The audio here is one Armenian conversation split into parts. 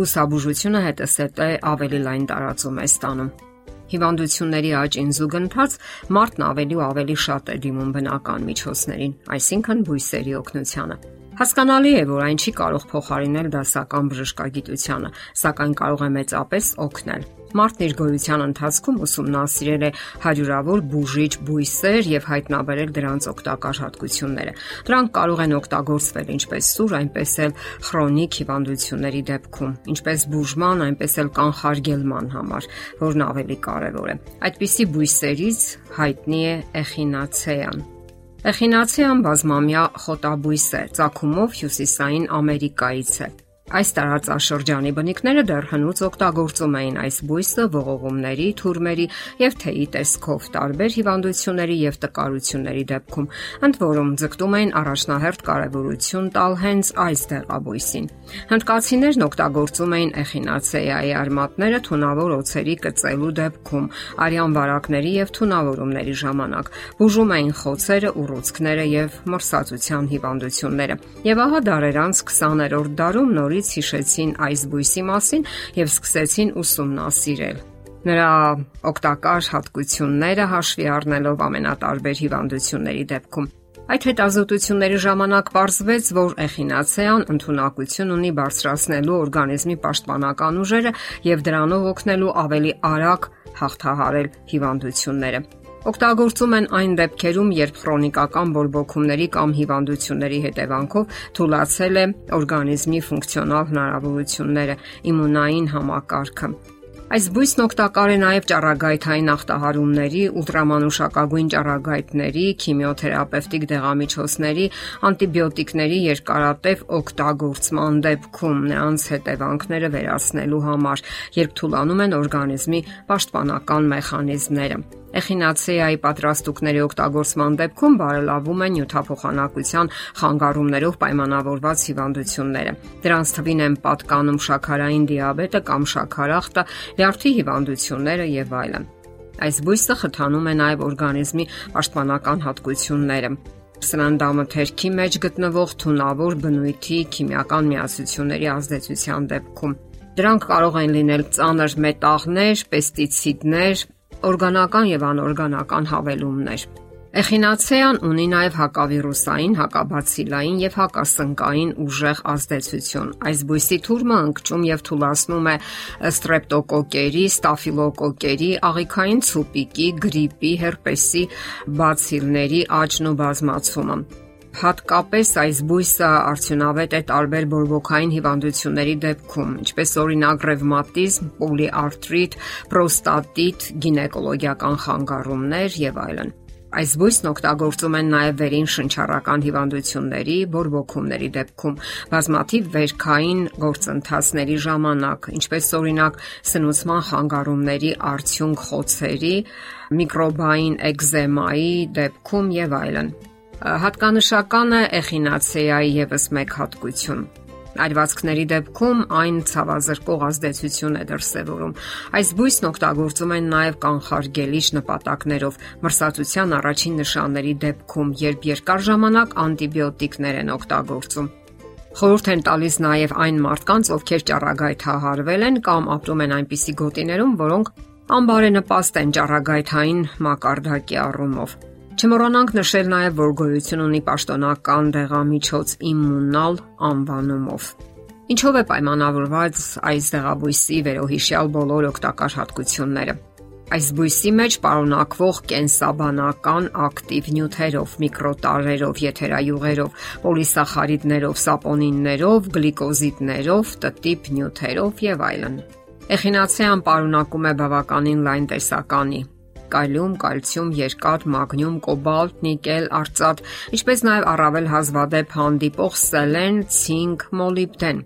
հուսաբուժությունը հետսետ է ավելի լայն տարածում է ստանում։ Հիվանդությունների աճին զուգընթաց մարդն ավելի ու ավելի շատ է դիմում բնական միջոցներին, այսինքն բույսերի օգնությանը։ Հասկանալի է, որ այն չի կարող փոխարինել դասական բժշկագիտությանը, սակայն կարող է մեծապես օգնել։ Մարդն իր գոյության ընթացքում ուսումնասիրել է հարյուրավոր բուժիչ բույսեր եւ հայտնաբերել դրանց օգտակար հատկությունները։ Դրանք կարող են օգտագործվել ինչպես սուր, այնպես էլ քրոնիկ հիվանդությունների դեպքում, ինչպես բուժման, այնպես էլ կանխարգելման համար, որն ավելի կարևոր է։ Այդպիսի բույսերից հայտնի է էխինացեան։ Էխինացեան բազմամյա խոտաբույս է, ցակումով հյուսիսային Ամերիկայից է։ Այս տարածաշրջանի բնիկները դեռ հնուց օգտագործում էին այս բույսը ողողումների, թուրմերի եւ թեյի տեսքով տարբեր հիվանդությունների եւ տկարությունների դեպքում, ընդ որում ձգտում էին առաջնահերթ կարևորություն տալ հենց այս դեղաբույսին։ Հնդկացիներն օգտագործում էին էխինացեայի արմատները թունավոր օցերի կծելու դեպքում, արյան վարակների եւ թունավորումների ժամանակ, բուժում էին խոցերը, ուռուցքները եւ մրսածության հիվանդությունները։ Եվ ահա դարեր անց 20-րդ դարում նորի նորից հիշեցին այս բույսի մասին եւ սկսեցին ուսումնասիրել նրա օգտակար հատկությունները հաշվի առնելով ամենատարբեր հիվանդությունների դեպքում։ Այդ հետազոտությունների ժամանակ ողջվեց, որ էխինացեան ընդունակություն ունի բարձրացնելու օրգանիզմի պաշտպանական ուժերը եւ դրանով օգնելու ավելի արագ հաղթահարել հիվանդությունները։ Օգտագործում են այն դեպքերում, երբ քրոնիկական բորբոքումների կամ հիվանդությունների հետևանքով թուլացել է օրգանիզմի ֆունկցիոնալ հնարավորությունները, իմունային համակարգը։ Այս բույսն օգտակար է նաև ճառագայթային ախտահարումների, ուլտրամանուշակագույն ճառագայթների, քիմիոթերապևտիկ դեղամիջոցների, անտիբիոտիկների երկարատև օգտագործման դեպքում նրանց հետևանքները վերացնելու համար, երբ թուլանում են օրգանիզմի պաշտպանական մեխանիզմները։ Էխինացեայի պատրաստուկների օգտագործման դեպքում բարելավում է նյութափոխանակության խանգարումներով պայմանավորված հիվանդությունները։ Դրանց թվին են պատկանում շաքարային դիաբետը կամ շաքարախտը, լյարդի հիվանդությունները եւ այլն։ Այս բույսը խթանում է նաև օրգանիզմի պաշտպանական հատկությունները սննդամթերքի մեջ գտնվող թունավոր բնույթի քիմիական միացությունների ազդեցության դեպքում։ Դրանք կարող են լինել ծանր մետաղներ, պեստիցիդներ, օրգանական եւ անօրգանական հավելումներ։ Էխինացեան ունի նաև հակավիրուսային, հակաբացիլային եւ հակասնկային ուժեղ ազդեցություն։ Այս բույսի թուրմը ընկճում եւ թուլացնում է ստրեպտոկոկերի, ստաֆիլոկոկերի, աղիքային ցուպիկի, գրիպի, հերպեսի, բացիլների աճն ու բազմացումը։ Հատկապես այս բույսը արդյունավետ է տարբեր բորբոքային հիվանդությունների դեպքում, ինչպես օրինակ ռևմատիզմ, պոլիարտրիտ, պրոստատիտ, գինեկոլոգիական խանգարումներ եւ այլն։ Այս բույսն օգտագործում են նաև վերին շնչառական հիվանդությունների, բորբոքումների դեպքում, բազմաթիվ վերքային գործընթացների ժամանակ, ինչպես օրինակ սնուցման խանգարումների արդյունք խոցերի, միկրոբային էկզեմայի դեպքում եւ այլն։ Հատկանշական է էխինացեայի եւս մեկ հատկություն Այրվածքների դեպքում այն ցավազրկող ազդեցություն է դրսևորում։ Այս բույսն օգտագործում են նաև կանխարգելիչ նպատակներով մրսածության առաջին նշանների դեպքում, երբ երկար ժամանակ անտիբիոտիկներ են օգտագործում։ Խորհուրդ են տալիս նաև այն մարդկանց, ովքեր ճառագայթահարվել են կամ ապրում են այնպիսի գոտիներում, որոնք անբարենպաստ են ճառագայթային մակարդակի առումով։ Չմոռանանք նշել նաև, որ գոյություն ունի պաշտոնական դեղամիջոց իմմունալ անվանումով։ Ինչով է պայմանավորված այս դեղաբույսի վերոհիշյալ բոլոր օգտակար հատկությունները։ Այս բույսի մեջ պարունակվող կենսաբանական ակտիվ նյութերով, միկրոտարերով, եթերայուղերով, պոլիսախարիդներով, սապոնիններով, գլիկոզիդներով, տտիպ նյութերով եւ այլն։ Էխինացեան պարունակում է բավականին լայն տեսականի կալիում, կալցիում, երկաթ, մագնիում, կոբալտ, նիկել, արծաթ, ինչպես նաև առավել հազվադեպ հանդիպող սելեն, ցինկ, մոլիբդեն։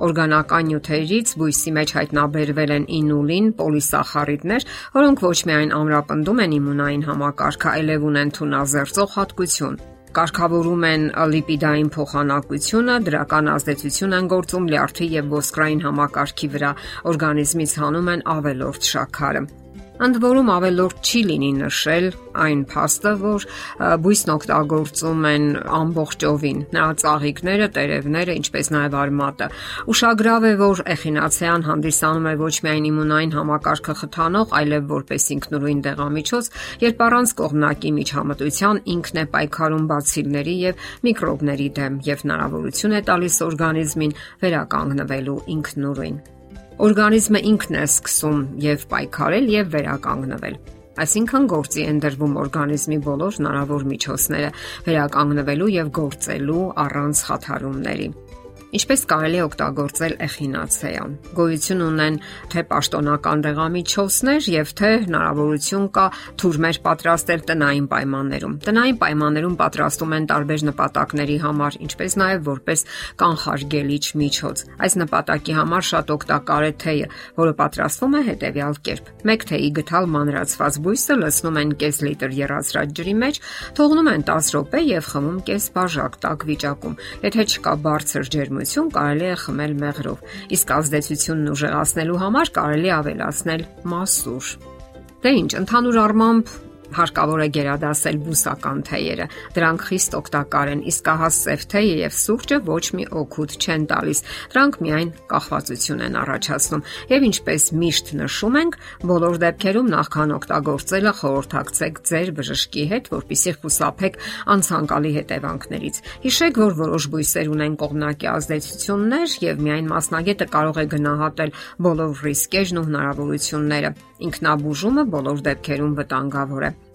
Օրգանական նյութերից բույսի մեջ հայտնաբերվել են ինուլին, պոլիսախարիդներ, որոնք ոչ միայն ամրապնդում են իմունային համակարգը, այլև ունեն թունազերծող հատկություն կարգավորում են լիպիդային փոխանակությունը, դրական ազդեցություն են գործում լյարդի եւ ոսկրային համակարգի վրա, օրգանիզմից հանում են ավելորդ շաքարը։ Ընդ որում ավելորդ չի լինի նշել այն փաստը, որ բույսն օգտագործում են ամբողջովին. Նրա ծաղիկները, տերևները, ինչպես նաև արմատը։ Ուշագրավ է, որ էխինացեան հանդիսանում է ոչ միայն իմունային համակարգը խթանող, այլև որպես ինքնուրույն դեղամիջոց, երբ առանց կողմնակի միջամտության ինքն է պայքարում բացիլների եւ միկրոբների դեմ եւ հնարավորություն է տալիս օրգանիզմին վերականգնվելու ինքնուրույն օրգանիզմը ինքն է սկսում եւ պայքարել եւ վերականգնվել։ Այսինքն գործի են դրվում օրգանիզմի բոլոր հնարավոր միջոցները վերականգնվելու եւ գործելու առանց խաթարումների։ Ինչպես կարելի է օգտագործել էխինացեան։ Գոյություն ունեն թե պաշտոնական դեղամիջոցներ եւ թե հնարավորություն կա թուրմեր պատրաստել տնային պայմաններում։ Տնային պայմաններում պատրաստում են տարբեր նպատակների համար, ինչպես նաեւ որպես կանխարգելիչ միջոց։ Այս նպատակի համար շատ օգտակար է թեյը, որը պատրաստվում է հետեւյալ կերպ։ Մեկ թեյի գթալ մանրացված բույսը լցնում են կես լիտր երազրած ջրի մեջ, թողնում են 10 րոպե եւ խմում կես բաժակ տաք վիճակում։ Եթե չկա բարձր ջերմ ջերմություն կարելի է խմել մեղրով, իսկ ազդեցությունն ուժեղացնելու համար կարելի ավելացնել մասուր։ Դե ինչ, ընդհանուր առմամբ հարկավոր է գերադասել բուսական թեյերը։ Դրանք խիստ օգտակար են, իսկ ահա սև թեյը եւ սուրճը ոչ մի օգուտ չեն տալիս։ Դրանք միայն կախվածություն են առաջացնում։ Եվ ինչպես միշտ նշում ենք, բոլոր դեպքերում նախքան օգտագործելը խորհրդակցեք ձեր բժշկի հետ, որpիսի խուսափեք անցանկալի հետևանքներից։ Հիշեք, որ որոշ բույսեր ունեն կողմնակի ազդեցություններ եւ միայն մասնագետը կարող է գնահատել բոլոր ռիսկերն ու հնարավորությունները։ Ինքնաբուժումը բոլոր դեպքերում վտանգավոր է